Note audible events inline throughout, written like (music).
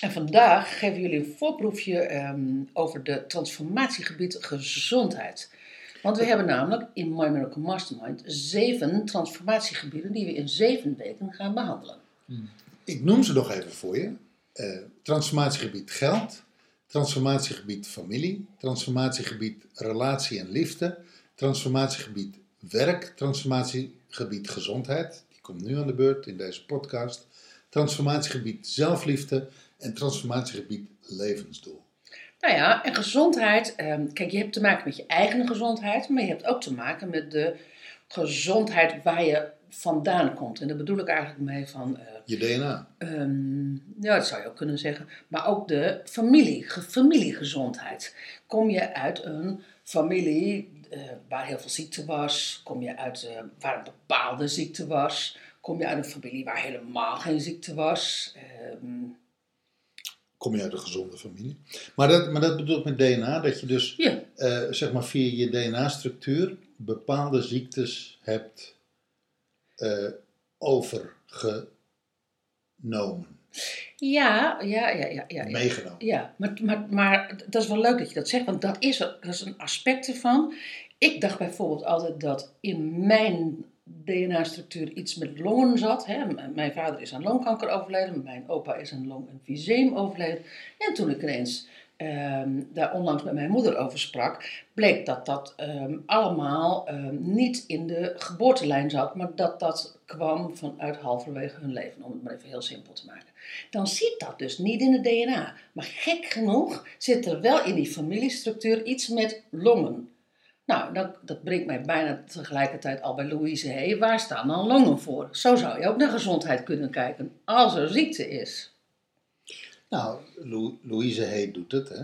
En vandaag geven jullie een voorproefje ehm, over de transformatiegebied gezondheid. Want we hebben namelijk in My Miracle Mastermind zeven transformatiegebieden die we in zeven weken gaan behandelen. Ik noem ze nog even voor je. Eh, transformatiegebied geld, transformatiegebied familie, transformatiegebied relatie en liefde, transformatiegebied werk, transformatiegebied gezondheid, die komt nu aan de beurt in deze podcast, transformatiegebied zelfliefde en transformatiegebied levensdoel. Nou ja, en gezondheid, ehm, kijk, je hebt te maken met je eigen gezondheid, maar je hebt ook te maken met de gezondheid waar je vandaan komt. En daar bedoel ik eigenlijk mee van, eh, Je DNA. Ehm, ja, dat zou je ook kunnen zeggen. Maar ook de familie, ge- familiegezondheid. Kom je uit een familie eh, waar heel veel ziekte was? Kom je uit eh, waar een bepaalde ziekte was? Kom je uit een familie waar helemaal geen ziekte was? Ehm, Kom je uit een gezonde familie. Maar dat, maar dat bedoel ik met DNA, dat je dus ja, eh, zeg maar via je DNA-structuur bepaalde ziektes hebt eh, overgenomen, ja, ja, ja, ja. ja, meegenomen. Ja, maar, maar, maar dat is wel leuk dat je dat zegt, want dat is, dat is een aspect ervan. Ik dacht bijvoorbeeld altijd dat in mijn DNA-structuur iets met longen zat. Hè. Mijn vader is aan longkanker overleden, mijn opa is aan longemfyseem overleden. En toen ik ineens ehm, daar onlangs met mijn moeder over sprak, bleek dat dat ehm, allemaal ehm, niet in de geboortelijn zat, maar dat dat kwam vanuit halverwege hun leven, om het maar even heel simpel te maken dan zit dat dus niet in het DNA. Maar gek genoeg zit er wel in die familiestructuur iets met longen. Nou, dat, dat brengt mij bijna tegelijkertijd al bij Louise Hay. Waar staan dan longen voor? Zo zou je ook naar gezondheid kunnen kijken als er ziekte is. Nou, Lou- Louise Hay doet het, hè.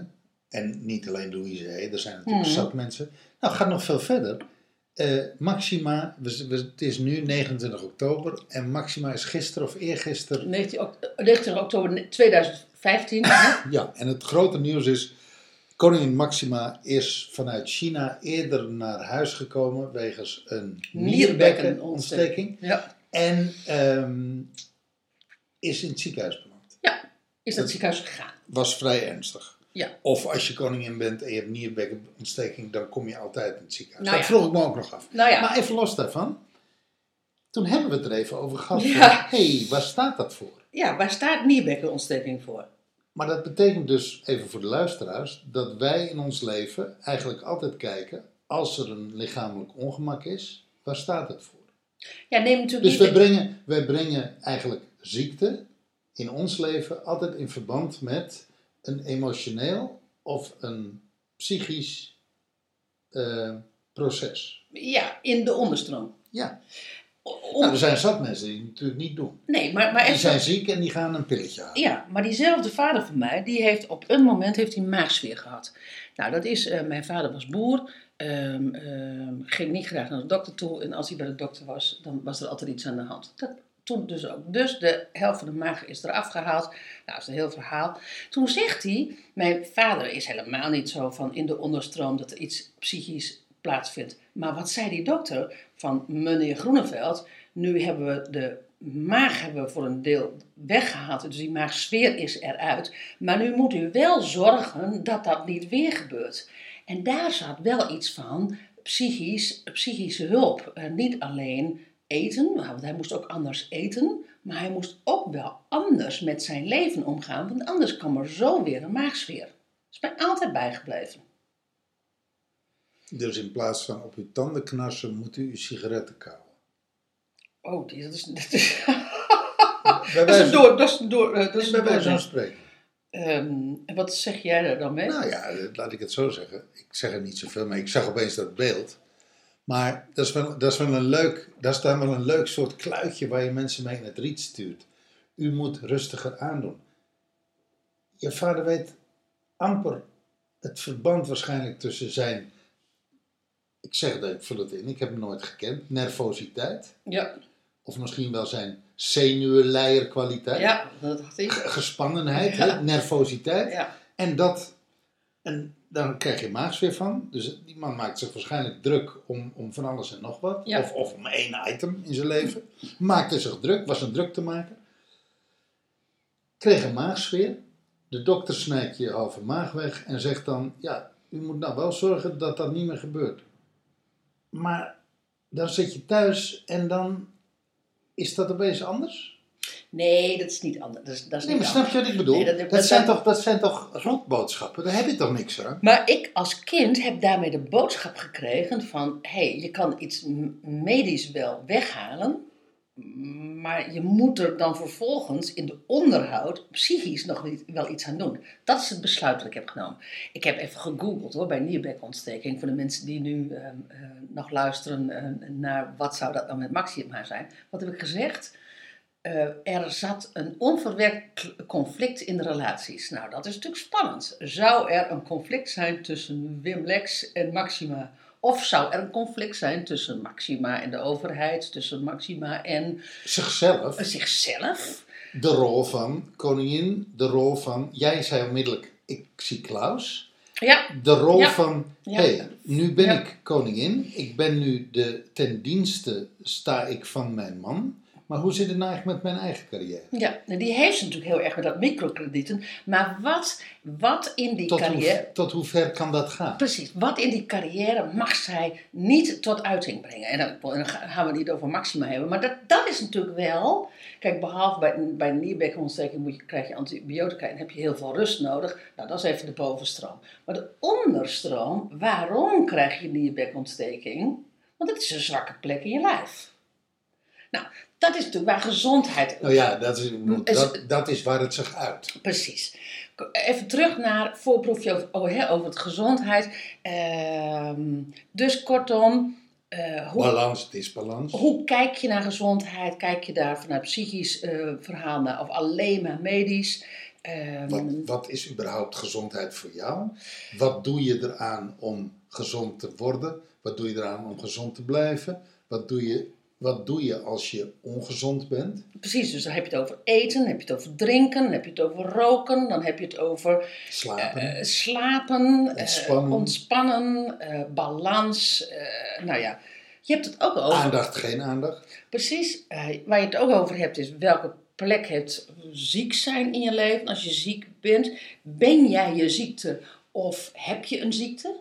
En niet alleen Louise Hay, er zijn natuurlijk Mhm. zat mensen. Nou, het gaat nog veel verder. Eh, Maxima, we, we- het is nu 29 oktober en Maxima is gisteren of eergisteren 19, ok- 19 oktober 2015. hè? Ja, en het grote nieuws is, koningin Maxima is vanuit China eerder naar huis gekomen wegens een Nierbekkenontsteking. Ja. En ehm, is in het ziekenhuis beland. ja, is dat ziekenhuis gegaan? Was vrij ernstig. Ja. Of als je koningin bent en je hebt nierbekkenontsteking, dan kom je altijd in het ziekenhuis. Nou dat ja. vroeg ik me ook nog af. Nou ja, Maar even los daarvan. Toen hebben we het er even over gehad. Ja. Hé, hey, waar staat dat voor? ja, waar staat nierbekkenontsteking voor? Maar dat betekent dus, even voor de luisteraars, dat wij in ons leven eigenlijk altijd kijken, als er een lichamelijk ongemak is, waar staat het voor? Ja, neem natuurlijk Dus wij brengen, wij brengen eigenlijk ziekte in ons leven altijd in verband met een emotioneel of een psychisch eh, proces. Ja, in de onderstroom. Ja, Om- nou, er zijn zat mensen die het natuurlijk niet doen. Nee, maar, maar Die echt... zijn ziek en die gaan een pilletje halen. Ja, maar diezelfde vader van mij, die heeft op een moment heeft hij maagsfeer gehad. Nou, dat is, eh, mijn vader was boer, ehm, ehm, ging niet graag naar de dokter toe. En als hij bij de dokter was, dan was er altijd iets aan de hand. Dat, toen dus ook. Dus de helft van de maag is eraf gehaald. Nou, dat is een heel verhaal. Toen zegt hij, mijn vader is helemaal niet zo van in de onderstroom dat er iets psychisch Maar wat zei die dokter van meneer Groeneveld? Nu hebben we de maag hebben we voor een deel weggehaald, dus die maagsfeer is eruit. Maar nu moet u wel zorgen dat dat niet weer gebeurt. En daar zat wel iets van psychisch, psychische hulp. Eh, niet alleen eten, want hij moest ook anders eten, maar hij moest ook wel anders met zijn leven omgaan, want anders kwam er zo weer een maagsfeer. Dat is mij altijd bijgebleven. Dus in plaats van op uw tanden knarsen, moet u uw sigaretten kauwen. Oh, die- dat is, dat is, (laughs) dat is een door, dat is een door, eh, dat is een door. spreken. Ehm, en wat zeg jij daar dan mee? Nou ja, laat ik het zo zeggen. Ik zeg er niet zoveel, maar ik zag opeens dat beeld. Maar dat is wel, dat is wel een leuk, dat is dan wel een leuk soort kluitje waar je mensen mee in het riet stuurt. U moet rustiger aandoen. Je vader weet amper het verband waarschijnlijk tussen zijn, ik zeg dat, ik vul het in, ik heb hem nooit gekend, nervositeit. Ja, Of misschien wel zijn zenuwenleierkwaliteit. ja dat dacht ik. Gespannenheid, Ja. nervositeit. Ja, En dat, en dan krijg je maagsfeer van. Dus die man maakt zich waarschijnlijk druk om, om van alles en nog wat. Ja. Of, of om één item in zijn leven. Maakte zich druk, was een druk te maken. Kreeg een maagsfeer. De dokter snijdt je halve maag weg en zegt dan: Ja, u moet nou wel zorgen dat dat niet meer gebeurt. Maar dan zit je thuis en dan is dat opeens anders? nee, dat is niet anders. Dat is, dat is Nee, maar snap je wat ik bedoel? Nee, dat- dat, dat zijn toch, dat zijn toch rotboodschappen? Daar heb je toch niks aan? Maar ik als kind heb daarmee de boodschap gekregen van... hé, hey, je kan iets medisch wel weghalen... maar je moet er dan vervolgens in de onderhoud psychisch nog wel iets aan doen. Dat is het besluit dat ik heb genomen. Ik heb even gegoogeld hoor, bij nierbekontsteking... voor de mensen die nu ehm, eh, nog luisteren eh, naar wat zou dat nou met Maxima zijn. Wat heb ik gezegd? Eh, er zat een onverwerkt conflict in de relaties. Nou, dat is natuurlijk spannend. Zou er een conflict zijn tussen Wim Lex en Maxima? Of zou er een conflict zijn tussen Maxima en de overheid, tussen Maxima en Zichzelf, eh, zichzelf? de rol van koningin, de rol van, jij zei onmiddellijk, ik zie Klaus. Ja, De rol Ja. van, Ja. hey, nu ben Ja. ik koningin, ik ben nu de, ten dienste sta ik van mijn man. Maar hoe zit het nou eigenlijk met mijn eigen carrière? ja, en die heeft ze natuurlijk heel erg met dat microkredieten. Maar wat, wat in die Tot, carrière... hoe, tot hoe ver kan dat gaan? Precies, wat in die carrière mag zij niet tot uiting brengen? En dan, dan gaan we het niet over Maxima hebben, maar dat, dat is natuurlijk wel. Kijk, behalve bij, bij een nierbekontsteking moet je, krijg je antibiotica en heb je heel veel rust nodig. Nou, dat is even de bovenstroom. Maar de onderstroom, waarom krijg je nierbekontsteking? Want het is een zwakke plek in je lijf. Nou, dat is natuurlijk waar gezondheid. Nou ja, dat is, Is- dat, dat is waar het zich uit. Precies. Even terug naar voorproefje over, oh, hè, over het gezondheid. Ehm, dus kortom, hoe, Balans, disbalans. hoe kijk je naar gezondheid? Kijk je daar vanuit psychisch eh, verhaal naar of alleen maar medisch? Ehm, Wat, wat is überhaupt gezondheid voor jou? Wat doe je eraan om gezond te worden? Wat doe je eraan om gezond te blijven? Wat doe je, wat doe je als je ongezond bent? Precies, dus dan heb je het over eten, dan heb je het over drinken, dan heb je het over roken, dan heb je het over Slapen? eh, slapen, eh, Ontspannen. ontspannen eh, balans. eh, nou ja, je hebt het ook over. Aandacht, geen aandacht? Precies, eh, waar je het ook over hebt is welke plek het ziek zijn in je leven. Als je ziek bent, ben jij je ziekte of heb je een ziekte?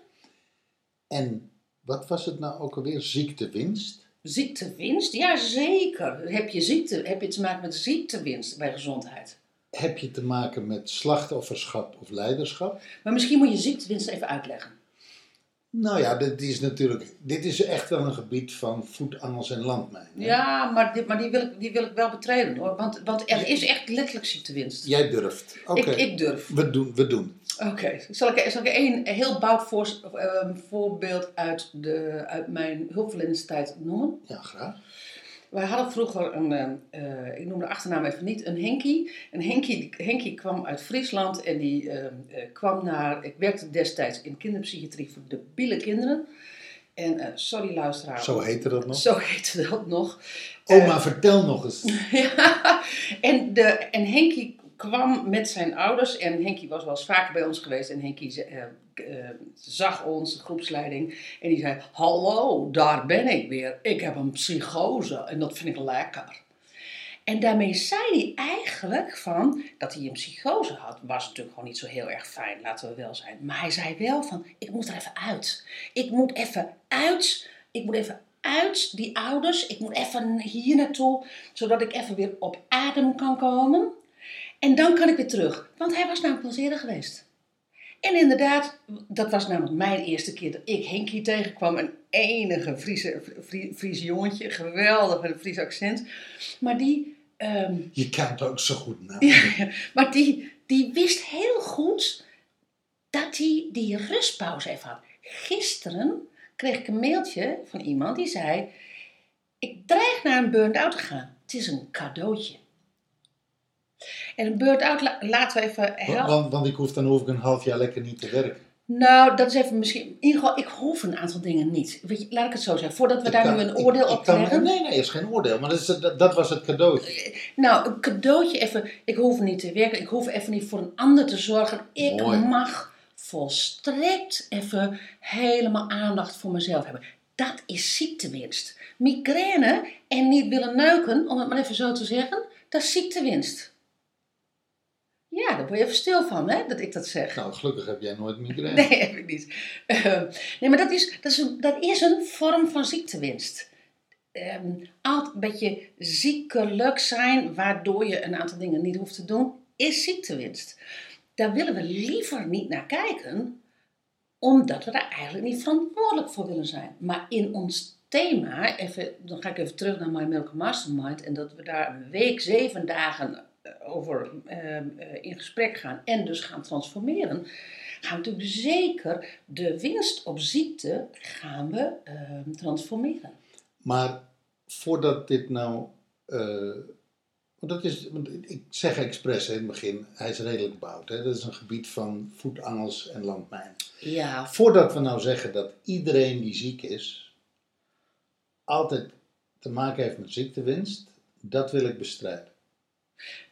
En wat was het nou ook alweer? Ziektewinst? Ziektewinst? Ja, zeker. Heb je, ziekte, heb je te maken met ziektewinst bij gezondheid? Heb je te maken met slachtofferschap of leiderschap? Maar misschien moet je ziektewinst even uitleggen. Nou ja, dit is natuurlijk, dit is echt wel een gebied van voetangels en landmijnen. hè? Ja, maar, die, maar die, wil ik, die wil ik wel betreden hoor. Want, want er is echt letterlijk ziektewinst. Jij durft. Oké, Ik, ik durf. we doen, we doen. Oké, zal ik, zal ik één heel voor, ehm, voorbeeld uit, de, uit mijn hulpverleningstijd noemen? Ja, graag. Wij hadden vroeger een, eh, ik noem de achternaam even niet, een Henkie. En Henkie, Henkie kwam uit Friesland en die eh, eh, kwam naar, ik werkte destijds in kinderpsychiatrie voor debiele kinderen. En eh, sorry luisteraar. Zo heette dat nog. Zo heette dat nog. Oma, vertel nog eens. (laughs) Ja, en, de, en Henkie kwam met zijn ouders. En Henkie was wel eens vaker bij ons geweest. En Henkie eh, eh, zag ons, de groepsleiding. En die zei: Hallo, daar ben ik weer. Ik heb een psychose en dat vind ik lekker. En daarmee zei hij eigenlijk van dat hij een psychose had, was natuurlijk gewoon niet zo heel erg fijn, laten we wel zijn. Maar hij zei wel van, ik moet er even uit. Ik moet even uit, ik moet even uit die ouders, ik moet even hier naartoe, zodat ik even weer op adem kan komen. En dan kan ik weer terug, want hij was namelijk eerder geweest. En inderdaad, dat was namelijk mijn eerste keer dat ik Henkie tegenkwam. Een enige Friese, Frie- Friese jongetje, geweldig met een Fries accent. Maar die, ehm, Je kent ook zo goed na. (laughs) ja, ja, maar die, die wist heel goed dat hij die rustpauze even had. Gisteren kreeg ik een mailtje van iemand die zei: Ik dreig naar een burn-out te gaan. Het is een cadeautje. En een burn-out, la- laten we even helpen. want, want ik hoef, dan hoef ik een half jaar lekker niet te werken. Nou, dat is even misschien. In ieder geval, ik hoef een aantal dingen niet. Weet je, laat ik het zo zeggen. Voordat we Ik daar kan- nu een oordeel ik op leggen. Nee, nee, is geen oordeel. Maar dat, is, dat, dat was het cadeautje. Nou, een cadeautje even. Ik hoef niet te werken. Ik hoef even niet voor een ander te zorgen. Ik Mooi. mag volstrekt even helemaal aandacht voor mezelf hebben. Dat is ziektewinst. Migraine en niet willen neuken, om het maar even zo te zeggen, dat is ziektewinst. Ja, daar word je even stil van, hè, dat ik dat zeg. Nou, gelukkig heb jij nooit migraine. (laughs) Nee, heb ik niet. Ehm, nee, maar dat is, dat, is een, dat is een vorm van ziektewinst. Ehm altijd een beetje ziekelijk zijn, waardoor je een aantal dingen niet hoeft te doen, is ziektewinst. Daar willen we liever niet naar kijken, omdat we daar eigenlijk niet verantwoordelijk voor willen zijn. Maar in ons thema, even, dan ga ik even terug naar My Milk Mastermind, en dat we daar een week, zeven dagen over ehm, eh, in gesprek gaan en dus gaan transformeren, gaan we natuurlijk zeker de winst op ziekte gaan we ehm, transformeren. Maar voordat dit nou. eh, want dat is, want ik zeg expres in het begin, hij is redelijk bouwd. Hè? Dat is een gebied van voetangels en landmijnen. Ja, Voordat we nou zeggen dat iedereen die ziek is, altijd te maken heeft met ziektewinst, dat wil ik bestrijden.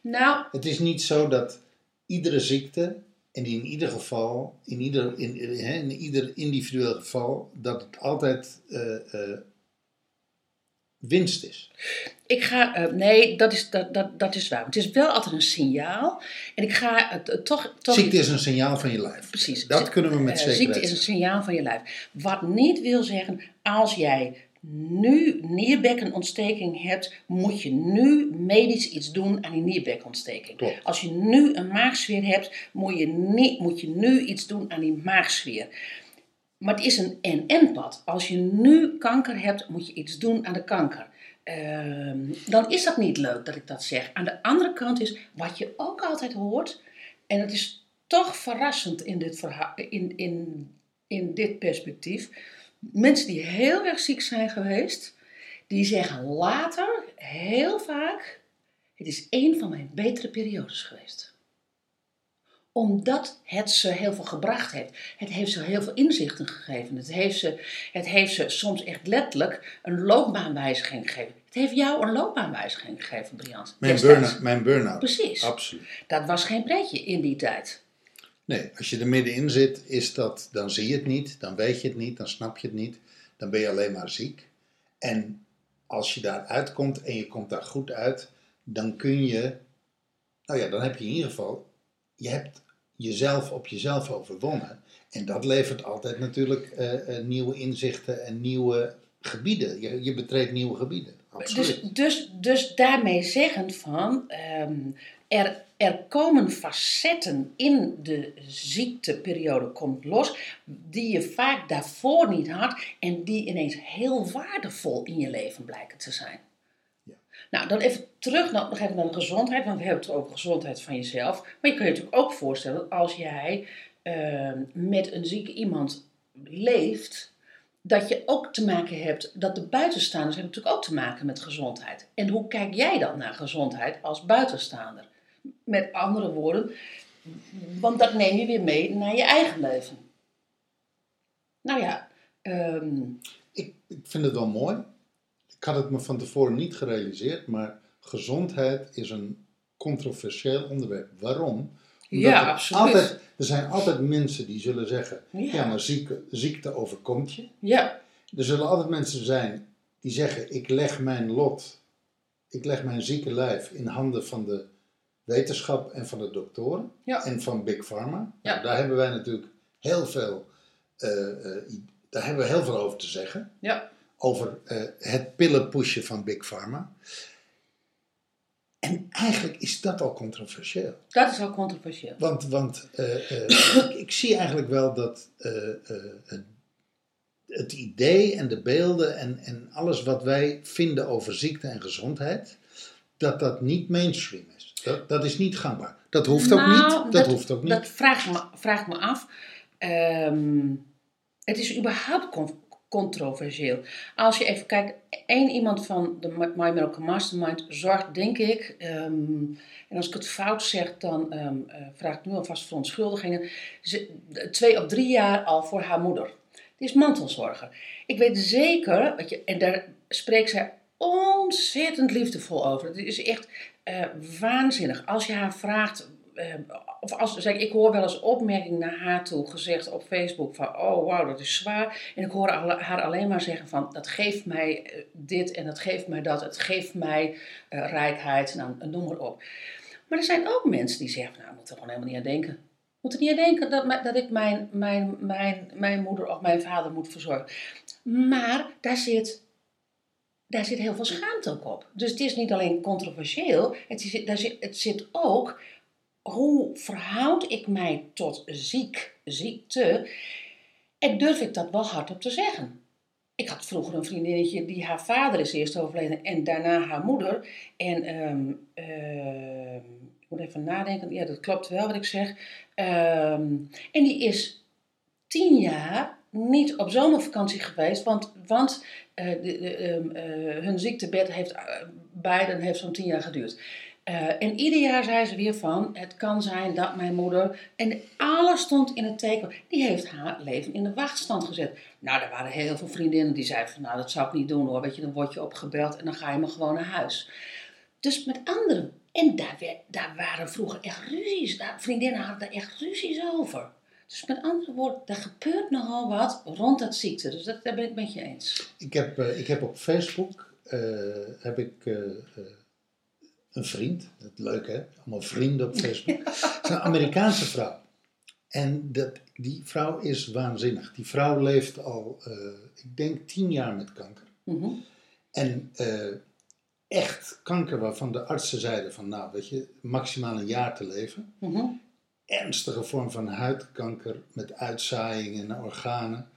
Nou, Het is niet zo dat iedere ziekte, en in ieder geval, in ieder, in, hè, in ieder individueel geval, dat het altijd eh, eh, winst is. Ik ga, eh, nee, dat is, dat, dat, dat is waar. Het is wel altijd een signaal. En ik ga het toch. toch Ziekte is een signaal van je lijf. Precies. Dat kunnen we met zekerheid Ziekte is een signaal van je lijf. Wat niet wil zeggen, als jij nu nierbekkenontsteking hebt, moet je nu medisch iets doen aan die nierbekkenontsteking. Klopt. Als je nu een maagzweer hebt, moet je, niet, moet je nu iets doen aan die maagzweer. Maar het is een en-en-pad. Als je nu kanker hebt, moet je iets doen aan de kanker. Ehm, dan is dat niet leuk dat ik dat zeg. Aan de andere kant is, wat je ook altijd hoort, en het is toch verrassend in dit, verha- in, in, in dit perspectief, mensen die heel erg ziek zijn geweest, die zeggen later heel vaak, het is een van mijn betere periodes geweest omdat het ze heel veel gebracht heeft. Het heeft ze heel veel inzichten gegeven. Het heeft ze, het heeft ze soms echt letterlijk een loopbaanwijziging gegeven. Het heeft jou een loopbaanwijziging gegeven, Briant. Mijn destijds. burn-out. Mijn burn-out. Precies. Absoluut. Dat was geen pretje in die tijd. Nee, als je er middenin zit, is dat, dan zie je het niet, dan weet je het niet, dan snap je het niet. Dan ben je alleen maar ziek. En als je daar uitkomt en je komt daar goed uit, dan kun je, nou ja, dan heb je in ieder geval, je hebt jezelf op jezelf overwonnen. En dat levert altijd natuurlijk eh, eh, nieuwe inzichten en nieuwe gebieden. Je, je betreedt nieuwe gebieden. Dus, dus, dus daarmee zeggen van, ehm, er, er komen facetten in de ziekteperiode komt los, die je vaak daarvoor niet had en die ineens heel waardevol in je leven blijken te zijn. Ja. Nou, dan even terug nog, nog even naar de gezondheid, want we hebben het over gezondheid van jezelf. Maar je kunt je natuurlijk ook voorstellen, als jij ehm, met een zieke iemand leeft, dat je ook te maken hebt, dat de buitenstaanders hebben natuurlijk ook te maken met gezondheid. En hoe kijk jij dan naar gezondheid als buitenstaander? Met andere woorden, want dat neem je weer mee naar je eigen leven. Nou ja, ehm, Ik, ik vind het wel mooi. Ik had het me van tevoren niet gerealiseerd, maar gezondheid is een controversieel onderwerp. Waarom? Ja, absoluut. Altijd, er zijn altijd mensen die zullen zeggen: Ja. ja, maar ziekte, ziekte overkomt je. ja, Er zullen altijd mensen zijn die zeggen: ik leg mijn lot, ik leg mijn zieke lijf in handen van de wetenschap en van de doktoren Ja. en van Big Pharma. Ja. Nou, daar hebben wij natuurlijk heel veel, eh, eh, daar hebben we heel veel over te zeggen ja, over eh, het pillenpushen van Big Pharma. En eigenlijk is dat al controversieel. dat is al controversieel. Want, want eh, eh, (coughs) ik, ik zie eigenlijk wel dat eh, het, idee en de beelden en, en alles wat wij vinden over ziekte en gezondheid, dat dat niet mainstream is. Dat, dat is niet gangbaar. Dat hoeft ook Nou, niet. Dat, hoeft ook niet. Dat vraagt me, vraagt me af. Ehm, het is überhaupt controversieel. Als je even kijkt, één iemand van de My Miracle Mastermind zorgt, denk ik, ehm, en als ik het fout zeg, dan ehm, eh, vraag ik nu alvast verontschuldigingen, twee of drie jaar al voor haar moeder. Die is mantelzorger. Ik weet zeker, weet je, en daar spreekt zij ontzettend liefdevol over. Het is echt eh, waanzinnig. Als je haar vraagt, of als, zeg, ik hoor wel eens opmerkingen naar haar toe gezegd op Facebook van, oh wauw, dat is zwaar. En ik hoor haar alleen maar zeggen van, dat geeft mij eh, dit en dat geeft mij dat, het geeft mij rijkheid, nou, noem maar op. Maar er zijn ook mensen die zeggen, nou, ik moet er gewoon helemaal niet aan denken. Ik moet er niet aan denken dat, dat ik mijn, mijn, mijn, mijn moeder of mijn vader moet verzorgen. Maar daar zit daar zit heel veel schaamte ook op. Dus het is niet alleen controversieel, het, zit, daar zit, het zit ook hoe verhoud ik mij tot ziek, ziekte en durf ik dat wel hardop te zeggen. Ik had vroeger een vriendinnetje die haar vader is eerst overleden en daarna haar moeder. En um, ik moet even nadenken, ja dat klopt wel wat ik zeg. Um, en die is tien jaar niet op zomervakantie geweest, want, want uh, de, ehm, uh, hun ziektebed heeft, uh, beiden heeft zo'n tien jaar geduurd. En ieder jaar zei ze weer van, het kan zijn dat mijn moeder, en alles stond in het teken, die heeft haar leven in de wachtstand gezet. Nou, er waren heel veel vriendinnen die zeiden van, nou dat zou ik niet doen hoor, weet je, dan word je opgebeld en dan ga je maar gewoon naar huis. Dus met anderen, en daar, daar waren vroeger echt ruzies, daar, vriendinnen hadden daar echt ruzies over. Dus met andere woorden, er gebeurt nogal wat rond dat ziekte. Dus dat, daar ben ik met je eens. Ik heb, uh, ik heb op Facebook uh, heb ik, een vriend. Dat leuk hè? Allemaal vrienden op (laughs) Facebook. Het is een Amerikaanse vrouw. En dat, die vrouw is waanzinnig. Die vrouw leeft al, ik denk, tien jaar met kanker. Mm -hmm. En echt kanker waarvan de artsen zeiden van, nou weet je, maximaal een jaar te leven. Mm -hmm ernstige vorm van huidkanker met uitzaaiingen naar organen.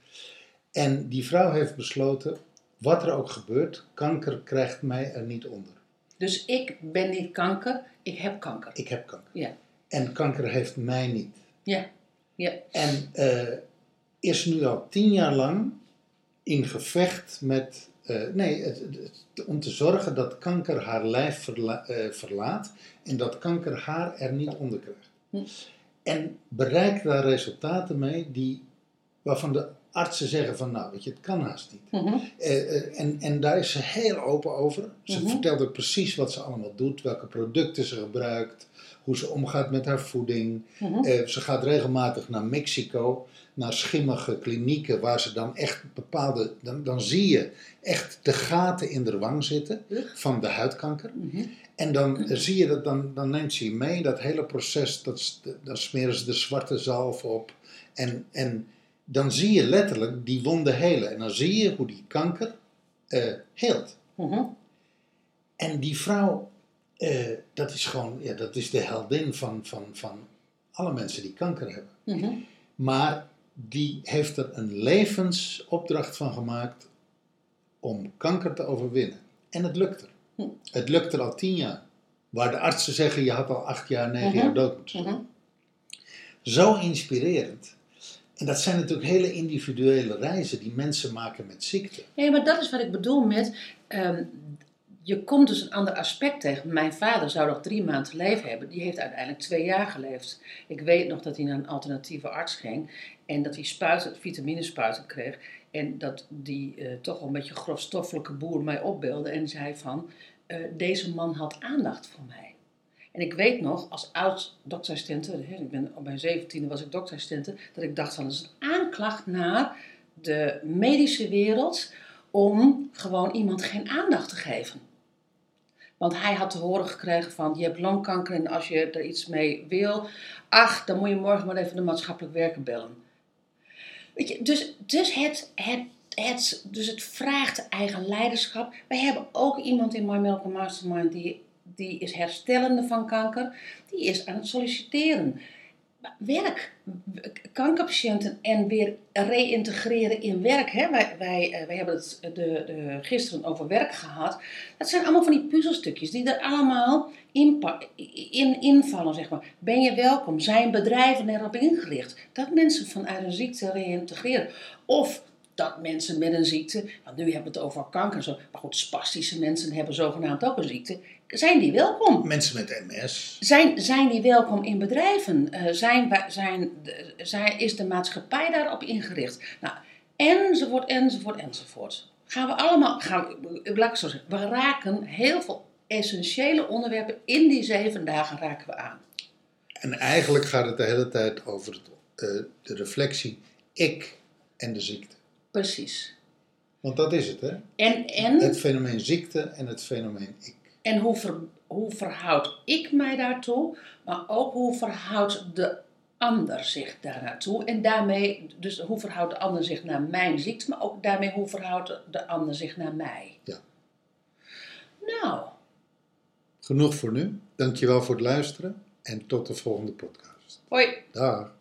En die vrouw heeft besloten, wat er ook gebeurt, kanker krijgt mij er niet onder. Dus ik ben niet kanker, ik heb kanker. Ik heb kanker. Ja. En kanker heeft mij niet. Ja. ja. En uh, is nu al tien jaar lang in gevecht met. Uh, nee, het, het, om te zorgen dat kanker haar lijf verla, uh, verlaat en dat kanker haar er niet onder krijgt. Hm. En bereikt daar resultaten mee die, waarvan de artsen zeggen van nou, weet je, het kan haast niet. Mm -hmm. uh, en, en daar is ze heel open over. Ze mm -hmm. vertelt ook precies wat ze allemaal doet, welke producten ze gebruikt, hoe ze omgaat met haar voeding. Mm -hmm. uh, ze gaat regelmatig naar Mexico, naar schimmige klinieken waar ze dan echt bepaalde, dan, dan zie je echt de gaten in de wang zitten van de huidkanker. En dan zie je dat, dan, dan neemt ze je mee, dat hele proces, dat, dan smeren ze de zwarte zalf op. En, en dan zie je letterlijk die wonden helen. En dan zie je hoe die kanker uh, heelt. Mm-hmm. En die vrouw, uh, dat is gewoon, ja, dat is de heldin van, van, van alle mensen die kanker hebben. Mm-hmm. Maar die heeft er een levensopdracht van gemaakt om kanker te overwinnen. En het lukt er. Het lukt er al tien jaar. Waar de artsen zeggen, je had al acht jaar, negen uh-huh. jaar dood moeten zijn. Zo inspirerend. En dat zijn natuurlijk hele individuele reizen die mensen maken met ziekte. Nee, maar dat is wat ik bedoel met... Um, je komt dus een ander aspect tegen. Mijn vader zou nog drie maanden leven hebben. Die heeft uiteindelijk twee jaar geleefd. Ik weet nog dat hij naar een alternatieve arts ging. En dat hij spuiten, vitaminespuiten kreeg. En dat die uh, toch wel een beetje grofstoffelijke boer mij opbeelde en zei van, uh, deze man had aandacht voor mij. En ik weet nog, als oud doktersstente, ik ben, op mijn zeventiende was ik doktersstente, dat ik dacht van, dat is een aanklacht naar de medische wereld om gewoon iemand geen aandacht te geven. Want hij had te horen gekregen van, je hebt longkanker en als je er iets mee wil, ach, dan moet je morgen maar even de maatschappelijk werker bellen. Weet je, dus, dus, het, het, het, dus het vraagt eigen leiderschap. Wij hebben ook iemand in My Milk Mastermind die, die is herstellende van kanker. Die is aan het solliciteren. Werk, kankerpatiënten en weer reïntegreren in werk. Hè? Wij, eh, wij hebben het de, de, gisteren over werk gehad. Dat zijn allemaal van die puzzelstukjes die er allemaal in, invallen, zeg maar. Ben je welkom? Zijn bedrijven erop ingericht dat mensen vanuit een ziekte reïntegreren? Of dat mensen met een ziekte, want nu hebben we het over kanker zo, maar goed, spastische mensen hebben zogenaamd ook een ziekte, zijn die welkom? Mensen met MS. Zijn, zijn die welkom in bedrijven? Eh, zijn, zijn, is de maatschappij daarop ingericht? Nou, enzovoort, enzovoort, enzovoort. Gaan we allemaal, gaan we, laat ik zo zeggen, we raken heel veel essentiële onderwerpen in die zeven dagen raken we aan. En eigenlijk gaat het de hele tijd over het, eh, de reflectie ik en de ziekte. Precies. Want dat is het, hè? En, en, Het fenomeen ziekte en het fenomeen ik. En hoe, ver, hoe verhoud ik mij daartoe, maar ook hoe verhoudt de ander zich daar naartoe. En daarmee, dus hoe verhoudt de ander zich naar mijn ziekte, maar ook daarmee hoe verhoudt de ander zich naar mij. Ja. Nou, Genoeg voor nu. Dankjewel voor het luisteren en tot de volgende podcast. hoi. Dag.